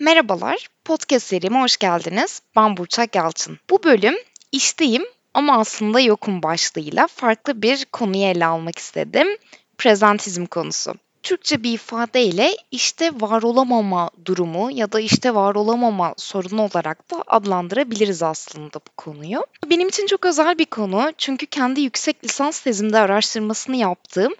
Merhabalar, podcast serime hoş geldiniz. Ben Burçak Yalçın. Bu bölüm işteyim ama aslında yokum başlığıyla farklı bir konuyu ele almak istedim. Prezentizm konusu. Türkçe bir ifadeyle işte var olamama durumu ya da işte var olamama sorunu olarak da adlandırabiliriz aslında bu konuyu. Benim için çok özel bir konu çünkü kendi yüksek lisans tezimde araştırmasını yaptığım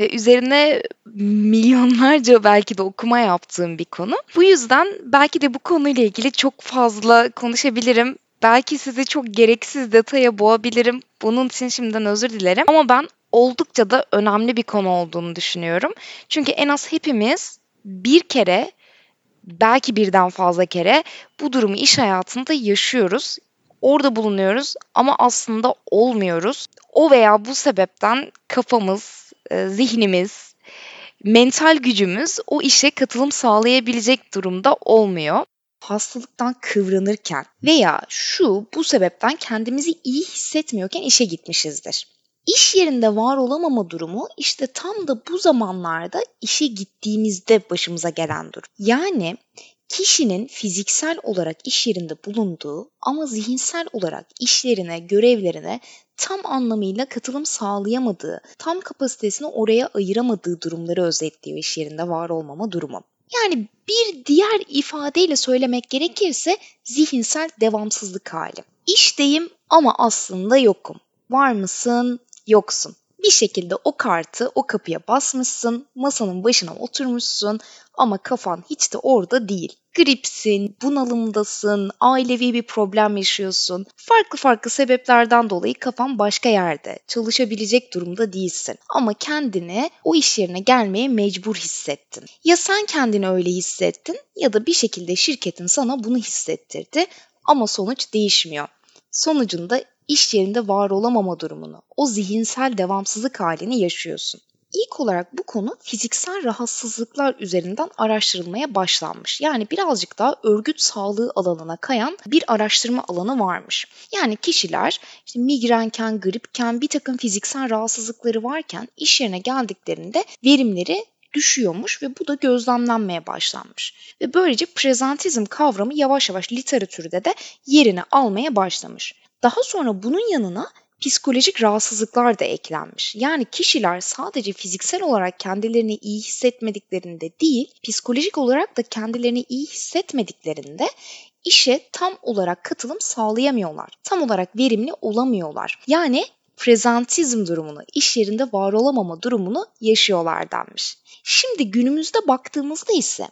ve üzerine milyonlarca belki de okuma yaptığım bir konu. Bu yüzden belki de bu konuyla ilgili çok fazla konuşabilirim. Belki sizi çok gereksiz detaya boğabilirim. Bunun için şimdiden özür dilerim. Ama ben oldukça da önemli bir konu olduğunu düşünüyorum. Çünkü en az hepimiz bir kere belki birden fazla kere bu durumu iş hayatında yaşıyoruz. Orada bulunuyoruz ama aslında olmuyoruz. O veya bu sebepten kafamız, e, zihnimiz, mental gücümüz o işe katılım sağlayabilecek durumda olmuyor hastalıktan kıvranırken veya şu bu sebepten kendimizi iyi hissetmiyorken işe gitmişizdir. İş yerinde var olamama durumu işte tam da bu zamanlarda işe gittiğimizde başımıza gelen durum. Yani kişinin fiziksel olarak iş yerinde bulunduğu ama zihinsel olarak işlerine, görevlerine tam anlamıyla katılım sağlayamadığı, tam kapasitesini oraya ayıramadığı durumları özetliyor iş yerinde var olmama durumu. Yani bir diğer ifadeyle söylemek gerekirse zihinsel devamsızlık hali. İşteyim ama aslında yokum. Var mısın? Yoksun. Bir şekilde o kartı o kapıya basmışsın, masanın başına oturmuşsun ama kafan hiç de orada değil. Gripsin, bunalımdasın, ailevi bir problem yaşıyorsun. Farklı farklı sebeplerden dolayı kafan başka yerde. Çalışabilecek durumda değilsin. Ama kendini o iş yerine gelmeye mecbur hissettin. Ya sen kendini öyle hissettin ya da bir şekilde şirketin sana bunu hissettirdi ama sonuç değişmiyor. Sonucunda iş yerinde var olamama durumunu, o zihinsel devamsızlık halini yaşıyorsun. İlk olarak bu konu fiziksel rahatsızlıklar üzerinden araştırılmaya başlanmış. Yani birazcık daha örgüt sağlığı alanına kayan bir araştırma alanı varmış. Yani kişiler işte migrenken, gripken bir takım fiziksel rahatsızlıkları varken iş yerine geldiklerinde verimleri düşüyormuş ve bu da gözlemlenmeye başlanmış. Ve böylece prezentizm kavramı yavaş yavaş literatürde de yerini almaya başlamış. Daha sonra bunun yanına psikolojik rahatsızlıklar da eklenmiş. Yani kişiler sadece fiziksel olarak kendilerini iyi hissetmediklerinde değil, psikolojik olarak da kendilerini iyi hissetmediklerinde işe tam olarak katılım sağlayamıyorlar. Tam olarak verimli olamıyorlar. Yani prezentizm durumunu, iş yerinde var olamama durumunu yaşıyorlar denmiş. Şimdi günümüzde baktığımızda ise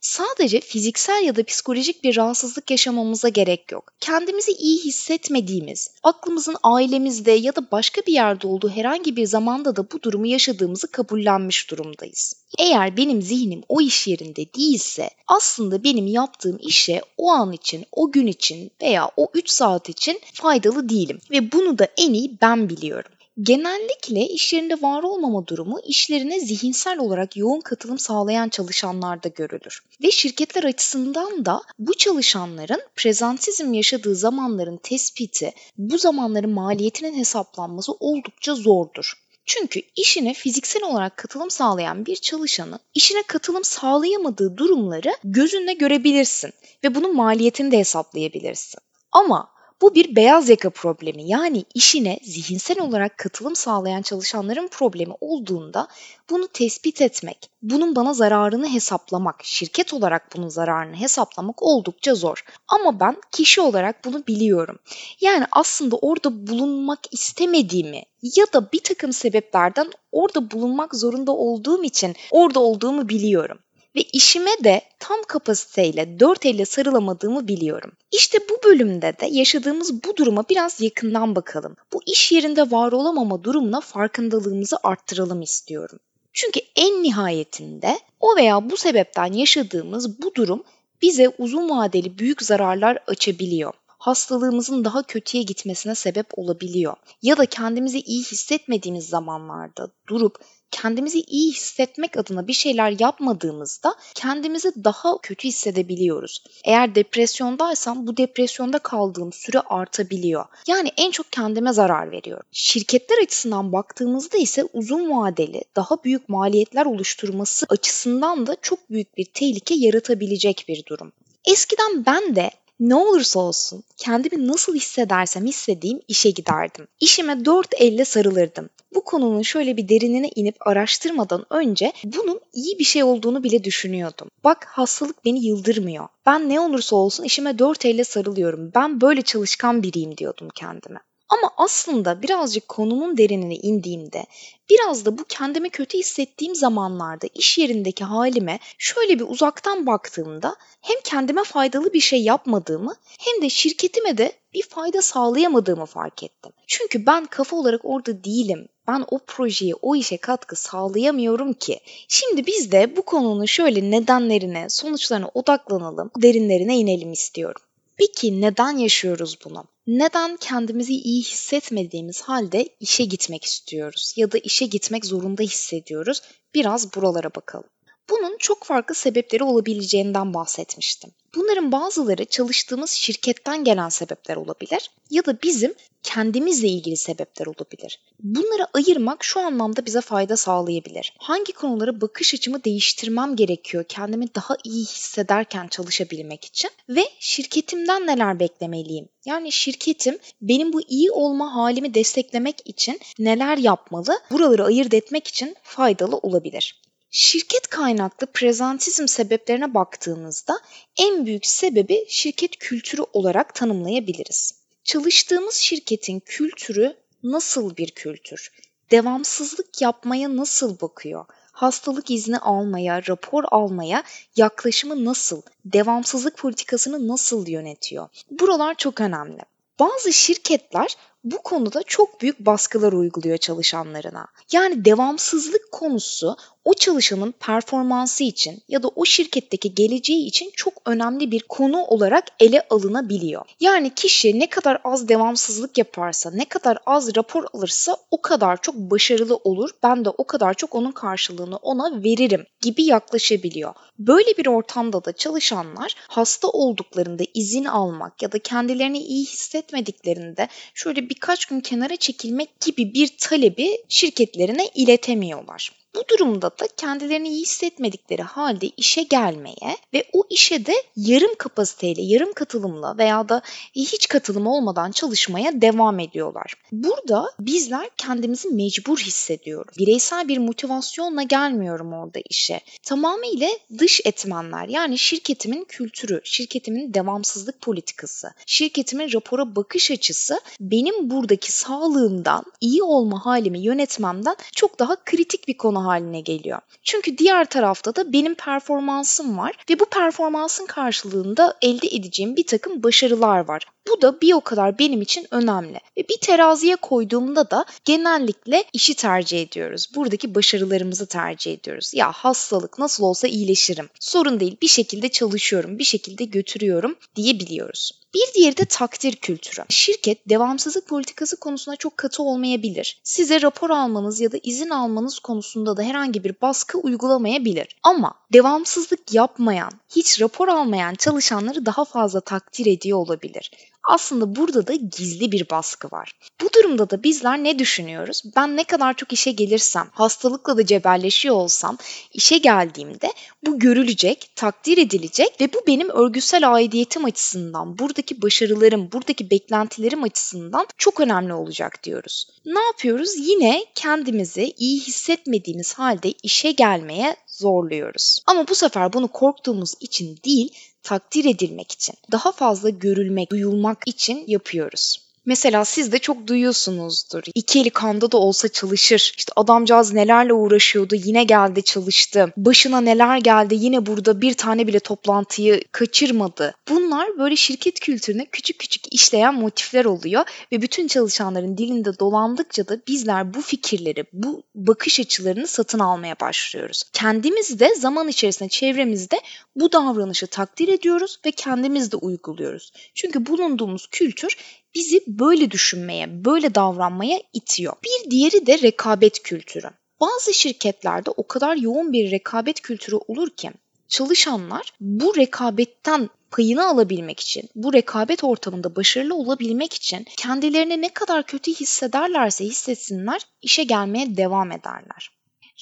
sadece fiziksel ya da psikolojik bir rahatsızlık yaşamamıza gerek yok. Kendimizi iyi hissetmediğimiz, aklımızın ailemizde ya da başka bir yerde olduğu herhangi bir zamanda da bu durumu yaşadığımızı kabullenmiş durumdayız. Eğer benim zihnim o iş yerinde değilse aslında benim yaptığım işe o an için, o gün için veya o 3 saat için faydalı değilim ve bunu da en iyi ben biliyorum. Genellikle iş yerinde var olmama durumu işlerine zihinsel olarak yoğun katılım sağlayan çalışanlarda görülür. Ve şirketler açısından da bu çalışanların prezentizm yaşadığı zamanların tespiti, bu zamanların maliyetinin hesaplanması oldukça zordur. Çünkü işine fiziksel olarak katılım sağlayan bir çalışanın işine katılım sağlayamadığı durumları gözünle görebilirsin ve bunun maliyetini de hesaplayabilirsin. Ama bu bir beyaz yaka problemi yani işine zihinsel olarak katılım sağlayan çalışanların problemi olduğunda bunu tespit etmek, bunun bana zararını hesaplamak, şirket olarak bunun zararını hesaplamak oldukça zor. Ama ben kişi olarak bunu biliyorum. Yani aslında orada bulunmak istemediğimi ya da bir takım sebeplerden orada bulunmak zorunda olduğum için orada olduğumu biliyorum ve işime de tam kapasiteyle dört elle sarılamadığımı biliyorum. İşte bu bölümde de yaşadığımız bu duruma biraz yakından bakalım. Bu iş yerinde var olamama durumuna farkındalığımızı arttıralım istiyorum. Çünkü en nihayetinde o veya bu sebepten yaşadığımız bu durum bize uzun vadeli büyük zararlar açabiliyor hastalığımızın daha kötüye gitmesine sebep olabiliyor. Ya da kendimizi iyi hissetmediğimiz zamanlarda durup kendimizi iyi hissetmek adına bir şeyler yapmadığımızda kendimizi daha kötü hissedebiliyoruz. Eğer depresyondaysam bu depresyonda kaldığım süre artabiliyor. Yani en çok kendime zarar veriyorum. Şirketler açısından baktığımızda ise uzun vadeli daha büyük maliyetler oluşturması açısından da çok büyük bir tehlike yaratabilecek bir durum. Eskiden ben de ne olursa olsun kendimi nasıl hissedersem hissedeyim işe giderdim. İşime dört elle sarılırdım. Bu konunun şöyle bir derinine inip araştırmadan önce bunun iyi bir şey olduğunu bile düşünüyordum. Bak hastalık beni yıldırmıyor. Ben ne olursa olsun işime dört elle sarılıyorum. Ben böyle çalışkan biriyim diyordum kendime. Ama aslında birazcık konunun derinine indiğimde, biraz da bu kendimi kötü hissettiğim zamanlarda iş yerindeki halime şöyle bir uzaktan baktığımda hem kendime faydalı bir şey yapmadığımı hem de şirketime de bir fayda sağlayamadığımı fark ettim. Çünkü ben kafa olarak orada değilim. Ben o projeye, o işe katkı sağlayamıyorum ki. Şimdi biz de bu konunun şöyle nedenlerine, sonuçlarına odaklanalım, derinlerine inelim istiyorum. Peki neden yaşıyoruz bunu? Neden kendimizi iyi hissetmediğimiz halde işe gitmek istiyoruz ya da işe gitmek zorunda hissediyoruz? Biraz buralara bakalım. Bunun çok farklı sebepleri olabileceğinden bahsetmiştim. Bunların bazıları çalıştığımız şirketten gelen sebepler olabilir ya da bizim kendimizle ilgili sebepler olabilir. Bunları ayırmak şu anlamda bize fayda sağlayabilir. Hangi konulara bakış açımı değiştirmem gerekiyor kendimi daha iyi hissederken çalışabilmek için ve şirketimden neler beklemeliyim? Yani şirketim benim bu iyi olma halimi desteklemek için neler yapmalı? Buraları ayırt etmek için faydalı olabilir. Şirket kaynaklı prezentizm sebeplerine baktığımızda en büyük sebebi şirket kültürü olarak tanımlayabiliriz. Çalıştığımız şirketin kültürü nasıl bir kültür? Devamsızlık yapmaya nasıl bakıyor? Hastalık izni almaya, rapor almaya yaklaşımı nasıl? Devamsızlık politikasını nasıl yönetiyor? Buralar çok önemli. Bazı şirketler bu konuda çok büyük baskılar uyguluyor çalışanlarına. Yani devamsızlık konusu o çalışanın performansı için ya da o şirketteki geleceği için çok önemli bir konu olarak ele alınabiliyor. Yani kişi ne kadar az devamsızlık yaparsa, ne kadar az rapor alırsa o kadar çok başarılı olur. Ben de o kadar çok onun karşılığını ona veririm gibi yaklaşabiliyor. Böyle bir ortamda da çalışanlar hasta olduklarında izin almak ya da kendilerini iyi hissetmediklerinde şöyle birkaç gün kenara çekilmek gibi bir talebi şirketlerine iletemiyorlar. Bu durumda da kendilerini iyi hissetmedikleri halde işe gelmeye ve o işe de yarım kapasiteyle, yarım katılımla veya da hiç katılım olmadan çalışmaya devam ediyorlar. Burada bizler kendimizi mecbur hissediyoruz. Bireysel bir motivasyonla gelmiyorum orada işe. Tamamıyla dış etmenler yani şirketimin kültürü, şirketimin devamsızlık politikası, şirketimin rapora bakış açısı benim buradaki sağlığımdan, iyi olma halimi yönetmemden çok daha kritik bir konu haline geliyor. Çünkü diğer tarafta da benim performansım var ve bu performansın karşılığında elde edeceğim bir takım başarılar var. Bu da bir o kadar benim için önemli. Ve bir teraziye koyduğumda da genellikle işi tercih ediyoruz. Buradaki başarılarımızı tercih ediyoruz. Ya hastalık nasıl olsa iyileşirim. Sorun değil bir şekilde çalışıyorum, bir şekilde götürüyorum diyebiliyoruz. Bir diğeri de takdir kültürü. Şirket devamsızlık politikası konusunda çok katı olmayabilir. Size rapor almanız ya da izin almanız konusunda da herhangi bir baskı uygulamayabilir. Ama devamsızlık yapmayan, hiç rapor almayan çalışanları daha fazla takdir ediyor olabilir. Aslında burada da gizli bir baskı var. Bu durumda da bizler ne düşünüyoruz? Ben ne kadar çok işe gelirsem, hastalıkla da cebelleşiyor olsam, işe geldiğimde bu görülecek, takdir edilecek ve bu benim örgüsel aidiyetim açısından, buradaki başarılarım, buradaki beklentilerim açısından çok önemli olacak diyoruz. Ne yapıyoruz? Yine kendimizi iyi hissetmediğimiz halde işe gelmeye zorluyoruz. Ama bu sefer bunu korktuğumuz için değil, takdir edilmek için, daha fazla görülmek, duyulmak için yapıyoruz. Mesela siz de çok duyuyorsunuzdur. İki eli kanda da olsa çalışır. İşte adamcağız nelerle uğraşıyordu yine geldi çalıştı. Başına neler geldi yine burada bir tane bile toplantıyı kaçırmadı. Bunlar böyle şirket kültürüne küçük küçük işleyen motifler oluyor ve bütün çalışanların dilinde dolandıkça da bizler bu fikirleri, bu bakış açılarını satın almaya başlıyoruz. Kendimiz de zaman içerisinde çevremizde bu davranışı takdir ediyoruz ve kendimiz de uyguluyoruz. Çünkü bulunduğumuz kültür bizi böyle düşünmeye, böyle davranmaya itiyor. Bir diğeri de rekabet kültürü. Bazı şirketlerde o kadar yoğun bir rekabet kültürü olur ki çalışanlar bu rekabetten payını alabilmek için, bu rekabet ortamında başarılı olabilmek için kendilerini ne kadar kötü hissederlerse hissetsinler işe gelmeye devam ederler.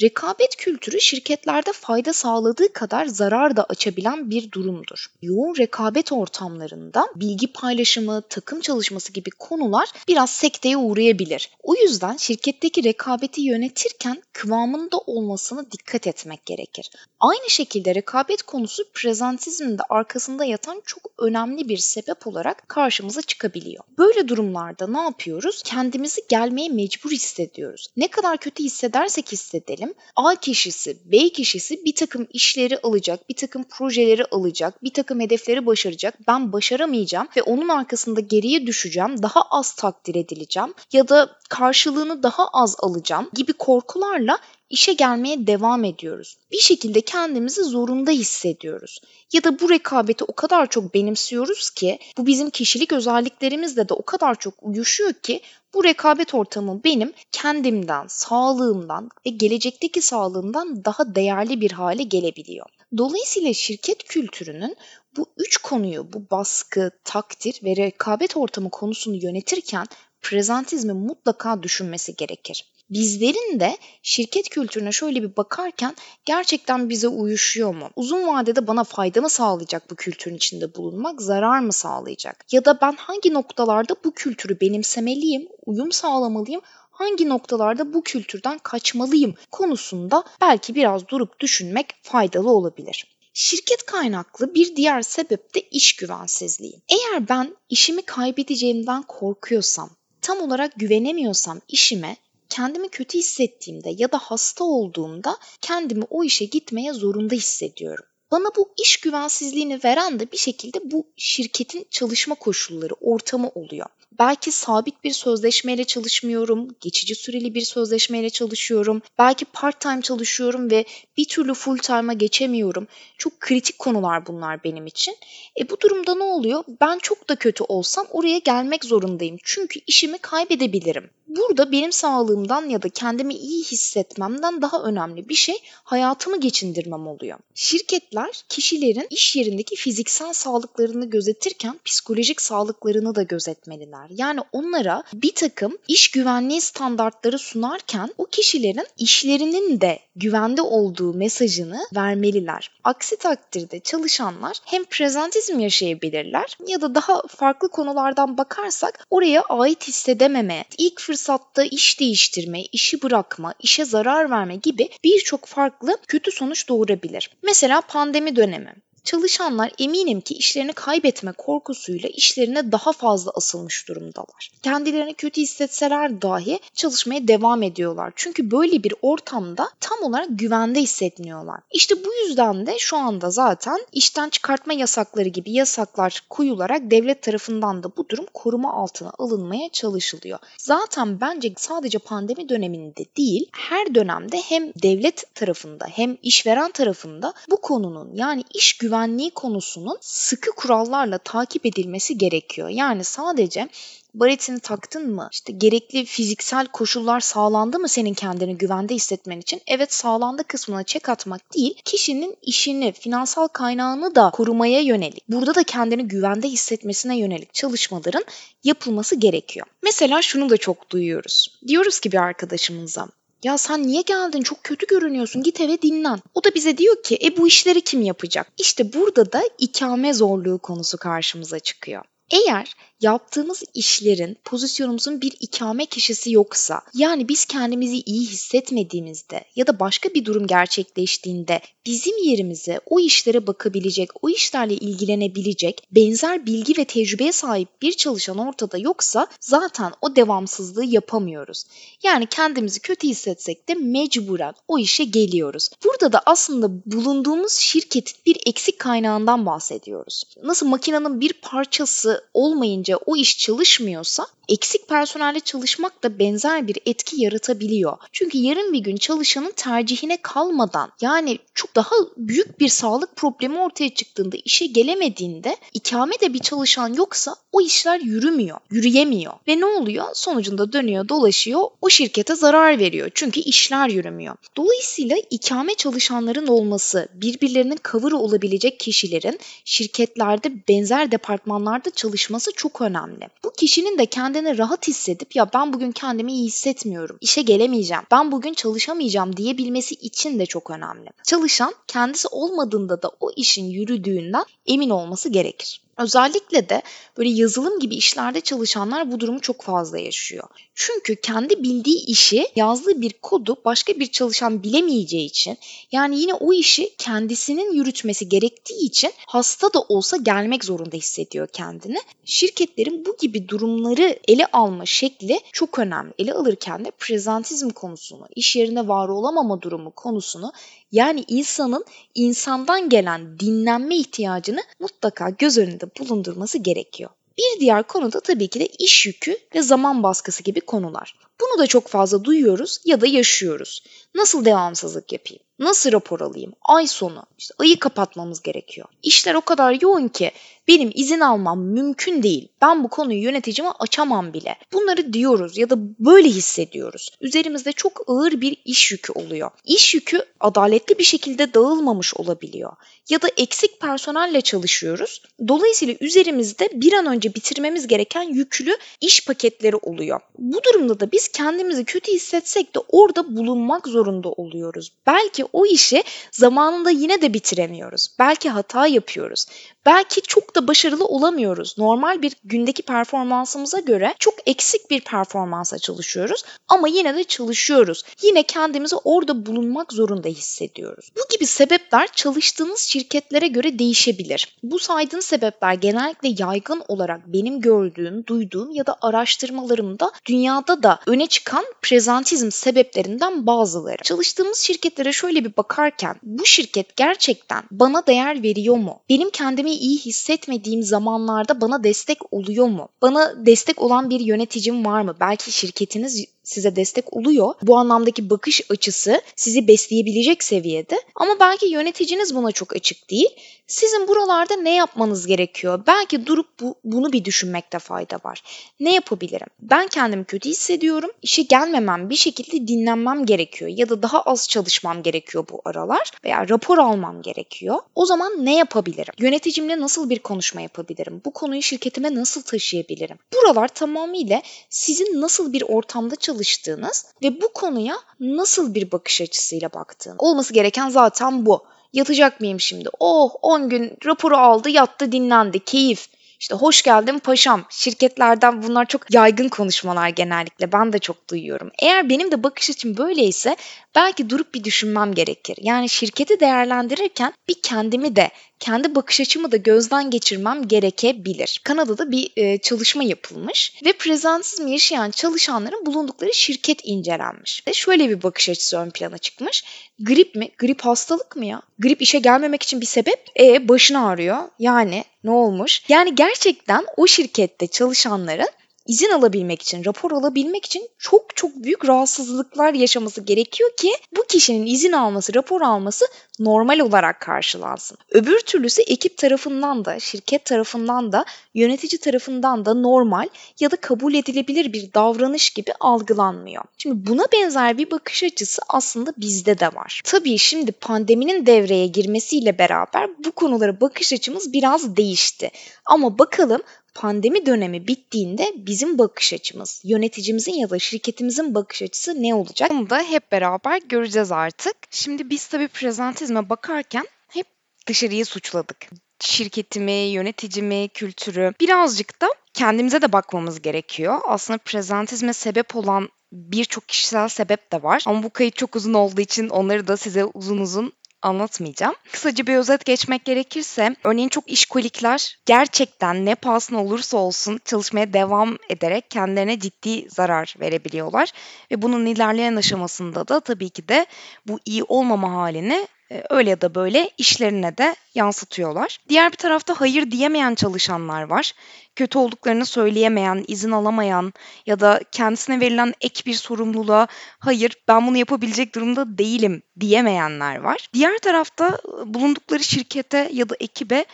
Rekabet kültürü şirketlerde fayda sağladığı kadar zarar da açabilen bir durumdur. Yoğun rekabet ortamlarında bilgi paylaşımı, takım çalışması gibi konular biraz sekteye uğrayabilir. O yüzden şirketteki rekabeti yönetirken kıvamında olmasına dikkat etmek gerekir. Aynı şekilde rekabet konusu prezentizmin de arkasında yatan çok önemli bir sebep olarak karşımıza çıkabiliyor. Böyle durumlarda ne yapıyoruz? Kendimizi gelmeye mecbur hissediyoruz. Ne kadar kötü hissedersek hissedelim diyelim. A kişisi, B kişisi bir takım işleri alacak, bir takım projeleri alacak, bir takım hedefleri başaracak. Ben başaramayacağım ve onun arkasında geriye düşeceğim, daha az takdir edileceğim ya da karşılığını daha az alacağım gibi korkularla işe gelmeye devam ediyoruz. Bir şekilde kendimizi zorunda hissediyoruz. Ya da bu rekabeti o kadar çok benimsiyoruz ki bu bizim kişilik özelliklerimizle de o kadar çok uyuşuyor ki bu rekabet ortamı benim kendimden, sağlığımdan ve gelecekteki sağlığımdan daha değerli bir hale gelebiliyor. Dolayısıyla şirket kültürünün bu üç konuyu, bu baskı, takdir ve rekabet ortamı konusunu yönetirken prezentizmi mutlaka düşünmesi gerekir bizlerin de şirket kültürüne şöyle bir bakarken gerçekten bize uyuşuyor mu? Uzun vadede bana fayda mı sağlayacak bu kültürün içinde bulunmak, zarar mı sağlayacak? Ya da ben hangi noktalarda bu kültürü benimsemeliyim, uyum sağlamalıyım, hangi noktalarda bu kültürden kaçmalıyım konusunda belki biraz durup düşünmek faydalı olabilir. Şirket kaynaklı bir diğer sebep de iş güvensizliği. Eğer ben işimi kaybedeceğimden korkuyorsam, tam olarak güvenemiyorsam işime kendimi kötü hissettiğimde ya da hasta olduğumda kendimi o işe gitmeye zorunda hissediyorum. Bana bu iş güvensizliğini veren de bir şekilde bu şirketin çalışma koşulları, ortamı oluyor. Belki sabit bir sözleşmeyle çalışmıyorum, geçici süreli bir sözleşmeyle çalışıyorum. Belki part-time çalışıyorum ve bir türlü full-time'a geçemiyorum. Çok kritik konular bunlar benim için. E bu durumda ne oluyor? Ben çok da kötü olsam oraya gelmek zorundayım. Çünkü işimi kaybedebilirim. Burada benim sağlığımdan ya da kendimi iyi hissetmemden daha önemli bir şey hayatımı geçindirmem oluyor. Şirketler kişilerin iş yerindeki fiziksel sağlıklarını gözetirken psikolojik sağlıklarını da gözetmeliler. Yani onlara bir takım iş güvenliği standartları sunarken o kişilerin işlerinin de güvende olduğu mesajını vermeliler. Aksi takdirde çalışanlar hem prezentizm yaşayabilirler ya da daha farklı konulardan bakarsak oraya ait hissedememe, ilk fırsatta iş değiştirme, işi bırakma, işe zarar verme gibi birçok farklı kötü sonuç doğurabilir. Mesela pandemi dönemi. Çalışanlar eminim ki işlerini kaybetme korkusuyla işlerine daha fazla asılmış durumdalar. Kendilerini kötü hissetseler dahi çalışmaya devam ediyorlar. Çünkü böyle bir ortamda tam olarak güvende hissetmiyorlar. İşte bu yüzden de şu anda zaten işten çıkartma yasakları gibi yasaklar koyularak devlet tarafından da bu durum koruma altına alınmaya çalışılıyor. Zaten bence sadece pandemi döneminde değil her dönemde hem devlet tarafında hem işveren tarafında bu konunun yani iş güven güvenliği konusunun sıkı kurallarla takip edilmesi gerekiyor. Yani sadece baretini taktın mı? İşte gerekli fiziksel koşullar sağlandı mı senin kendini güvende hissetmen için? Evet sağlandı kısmına çek atmak değil, kişinin işini, finansal kaynağını da korumaya yönelik, burada da kendini güvende hissetmesine yönelik çalışmaların yapılması gerekiyor. Mesela şunu da çok duyuyoruz. Diyoruz ki bir arkadaşımıza, ya sen niye geldin? Çok kötü görünüyorsun. Git eve dinlen. O da bize diyor ki e bu işleri kim yapacak? İşte burada da ikame zorluğu konusu karşımıza çıkıyor. Eğer yaptığımız işlerin pozisyonumuzun bir ikame kişisi yoksa yani biz kendimizi iyi hissetmediğimizde ya da başka bir durum gerçekleştiğinde bizim yerimize o işlere bakabilecek, o işlerle ilgilenebilecek benzer bilgi ve tecrübeye sahip bir çalışan ortada yoksa zaten o devamsızlığı yapamıyoruz. Yani kendimizi kötü hissetsek de mecburen o işe geliyoruz. Burada da aslında bulunduğumuz şirketin bir eksik kaynağından bahsediyoruz. Nasıl makinenin bir parçası olmayınca o iş çalışmıyorsa eksik personelle çalışmak da benzer bir etki yaratabiliyor. Çünkü yarın bir gün çalışanın tercihine kalmadan yani çok daha büyük bir sağlık problemi ortaya çıktığında işe gelemediğinde ikame de bir çalışan yoksa o işler yürümüyor, yürüyemiyor. Ve ne oluyor? Sonucunda dönüyor, dolaşıyor, o şirkete zarar veriyor. Çünkü işler yürümüyor. Dolayısıyla ikame çalışanların olması, birbirlerinin cover olabilecek kişilerin şirketlerde benzer departmanlarda çalışması çok önemli. Bu kişinin de kendini rahat hissedip ya ben bugün kendimi iyi hissetmiyorum, işe gelemeyeceğim, ben bugün çalışamayacağım diyebilmesi için de çok önemli. Çalışan kendisi olmadığında da o işin yürüdüğünden emin olması gerekir. Özellikle de böyle yazılım gibi işlerde çalışanlar bu durumu çok fazla yaşıyor. Çünkü kendi bildiği işi yazdığı bir kodu başka bir çalışan bilemeyeceği için yani yine o işi kendisinin yürütmesi gerektiği için hasta da olsa gelmek zorunda hissediyor kendini. Şirketlerin bu gibi durumları ele alma şekli çok önemli. Ele alırken de prezentizm konusunu, iş yerine var olamama durumu konusunu yani insanın insandan gelen dinlenme ihtiyacını mutlaka göz önünde bulundurması gerekiyor. Bir diğer konu da tabii ki de iş yükü ve zaman baskısı gibi konular. Bunu da çok fazla duyuyoruz ya da yaşıyoruz. Nasıl devamsızlık yapayım? Nasıl rapor alayım? Ay sonu. İşte ayı kapatmamız gerekiyor. İşler o kadar yoğun ki benim izin almam mümkün değil. Ben bu konuyu yöneticime açamam bile. Bunları diyoruz ya da böyle hissediyoruz. Üzerimizde çok ağır bir iş yükü oluyor. İş yükü adaletli bir şekilde dağılmamış olabiliyor. Ya da eksik personelle çalışıyoruz. Dolayısıyla üzerimizde bir an önce bitirmemiz gereken yüklü iş paketleri oluyor. Bu durumda da biz kendimizi kötü hissetsek de orada bulunmak zorunda oluyoruz. Belki o işi zamanında yine de bitiremiyoruz. Belki hata yapıyoruz. Belki çok da başarılı olamıyoruz. Normal bir gündeki performansımıza göre çok eksik bir performansa çalışıyoruz ama yine de çalışıyoruz. Yine kendimizi orada bulunmak zorunda hissediyoruz. Bu gibi sebepler çalıştığınız şirketlere göre değişebilir. Bu saydığım sebepler genellikle yaygın olarak benim gördüğüm, duyduğum ya da araştırmalarımda dünyada da öne çıkan prezentizm sebeplerinden bazıları. Çalıştığımız şirketlere şöyle bir bakarken bu şirket gerçekten bana değer veriyor mu? Benim kendimi iyi hissetmediğim zamanlarda bana destek oluyor mu? Bana destek olan bir yöneticim var mı? Belki şirketiniz size destek oluyor. Bu anlamdaki bakış açısı sizi besleyebilecek seviyede. Ama belki yöneticiniz buna çok açık değil. Sizin buralarda ne yapmanız gerekiyor? Belki durup bu, bunu bir düşünmekte fayda var. Ne yapabilirim? Ben kendimi kötü hissediyorum. İşe gelmemem, bir şekilde dinlenmem gerekiyor ya da daha az çalışmam gerekiyor bu aralar veya rapor almam gerekiyor. O zaman ne yapabilirim? Yöneticimle nasıl bir konuşma yapabilirim? Bu konuyu şirketime nasıl taşıyabilirim? Buralar tamamıyla sizin nasıl bir ortamda çalıştığınız ve bu konuya nasıl bir bakış açısıyla baktığınız. Olması gereken zaten bu. Yatacak mıyım şimdi? Oh 10 gün raporu aldı yattı dinlendi keyif. İşte hoş geldin paşam. Şirketlerden bunlar çok yaygın konuşmalar genellikle. Ben de çok duyuyorum. Eğer benim de bakış açım böyleyse belki durup bir düşünmem gerekir. Yani şirketi değerlendirirken bir kendimi de kendi bakış açımı da gözden geçirmem gerekebilir. Kanada'da bir e, çalışma yapılmış ve prezentizm yaşayan çalışanların bulundukları şirket incelenmiş. Ve şöyle bir bakış açısı ön plana çıkmış. Grip mi? Grip hastalık mı ya? Grip işe gelmemek için bir sebep? E başın ağrıyor. Yani ne olmuş? Yani gerçekten o şirkette çalışanların izin alabilmek için, rapor alabilmek için çok çok büyük rahatsızlıklar yaşaması gerekiyor ki bu kişinin izin alması, rapor alması normal olarak karşılansın. Öbür türlüsü ekip tarafından da, şirket tarafından da, yönetici tarafından da normal ya da kabul edilebilir bir davranış gibi algılanmıyor. Şimdi buna benzer bir bakış açısı aslında bizde de var. Tabii şimdi pandeminin devreye girmesiyle beraber bu konulara bakış açımız biraz değişti. Ama bakalım pandemi dönemi bittiğinde bizim bakış açımız, yöneticimizin ya da şirketimizin bakış açısı ne olacak? Bunu da hep beraber göreceğiz artık. Şimdi biz tabii prezentizme bakarken hep dışarıyı suçladık. Şirketimi, yöneticimi, kültürü birazcık da kendimize de bakmamız gerekiyor. Aslında prezentizme sebep olan birçok kişisel sebep de var. Ama bu kayıt çok uzun olduğu için onları da size uzun uzun anlatmayacağım. Kısaca bir özet geçmek gerekirse örneğin çok işkolikler gerçekten ne pahasına olursa olsun çalışmaya devam ederek kendilerine ciddi zarar verebiliyorlar. Ve bunun ilerleyen aşamasında da tabii ki de bu iyi olmama halini öyle ya da böyle işlerine de yansıtıyorlar. Diğer bir tarafta hayır diyemeyen çalışanlar var. Kötü olduklarını söyleyemeyen, izin alamayan ya da kendisine verilen ek bir sorumluluğa hayır ben bunu yapabilecek durumda değilim diyemeyenler var. Diğer tarafta e, bulundukları şirkete ya da ekibe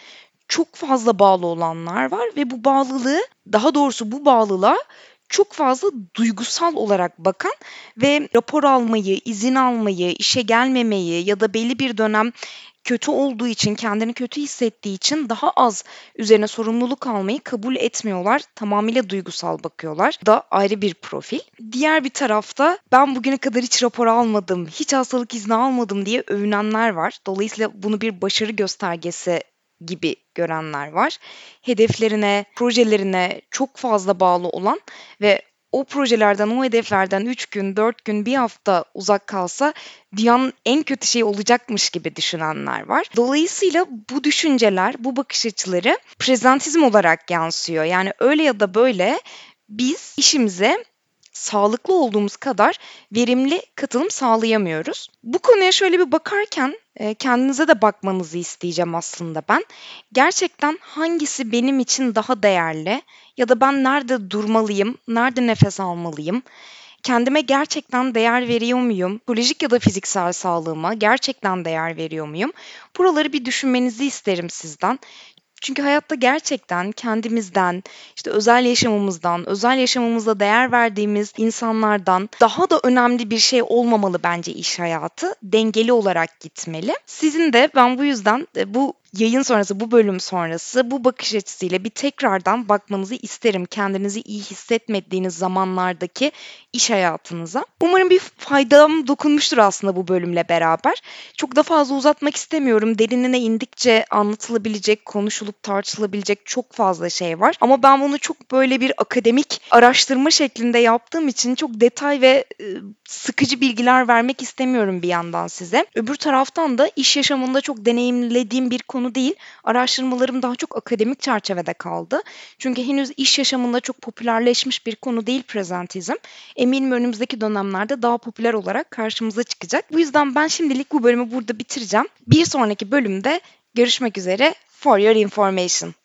çok fazla bağlı olanlar var ve bu bağlılığı daha doğrusu bu bağlılığa çok fazla duygusal olarak bakan ve rapor almayı, izin almayı, işe gelmemeyi ya da belli bir dönem kötü olduğu için, kendini kötü hissettiği için daha az üzerine sorumluluk almayı kabul etmiyorlar. Tamamıyla duygusal bakıyorlar. Da ayrı bir profil. Diğer bir tarafta ben bugüne kadar hiç rapor almadım, hiç hastalık izni almadım diye övünenler var. Dolayısıyla bunu bir başarı göstergesi gibi görenler var. Hedeflerine, projelerine çok fazla bağlı olan ve o projelerden, o hedeflerden 3 gün, 4 gün, bir hafta uzak kalsa dünyanın en kötü şey olacakmış gibi düşünenler var. Dolayısıyla bu düşünceler, bu bakış açıları prezentizm olarak yansıyor. Yani öyle ya da böyle biz işimize sağlıklı olduğumuz kadar verimli katılım sağlayamıyoruz. Bu konuya şöyle bir bakarken kendinize de bakmanızı isteyeceğim aslında ben. Gerçekten hangisi benim için daha değerli ya da ben nerede durmalıyım, nerede nefes almalıyım? Kendime gerçekten değer veriyor muyum? Psikolojik ya da fiziksel sağlığıma gerçekten değer veriyor muyum? Buraları bir düşünmenizi isterim sizden. Çünkü hayatta gerçekten kendimizden, işte özel yaşamımızdan, özel yaşamımızda değer verdiğimiz insanlardan daha da önemli bir şey olmamalı bence iş hayatı. Dengeli olarak gitmeli. Sizin de ben bu yüzden e, bu yayın sonrası, bu bölüm sonrası bu bakış açısıyla bir tekrardan bakmanızı isterim. Kendinizi iyi hissetmediğiniz zamanlardaki iş hayatınıza. Umarım bir faydam dokunmuştur aslında bu bölümle beraber. Çok da fazla uzatmak istemiyorum. Derinine indikçe anlatılabilecek, konuşulup tartışılabilecek çok fazla şey var. Ama ben bunu çok böyle bir akademik araştırma şeklinde yaptığım için çok detay ve e, sıkıcı bilgiler vermek istemiyorum bir yandan size. Öbür taraftan da iş yaşamında çok deneyimlediğim bir konu konu değil. Araştırmalarım daha çok akademik çerçevede kaldı. Çünkü henüz iş yaşamında çok popülerleşmiş bir konu değil prezentizm. Eminim önümüzdeki dönemlerde daha popüler olarak karşımıza çıkacak. Bu yüzden ben şimdilik bu bölümü burada bitireceğim. Bir sonraki bölümde görüşmek üzere. For your information.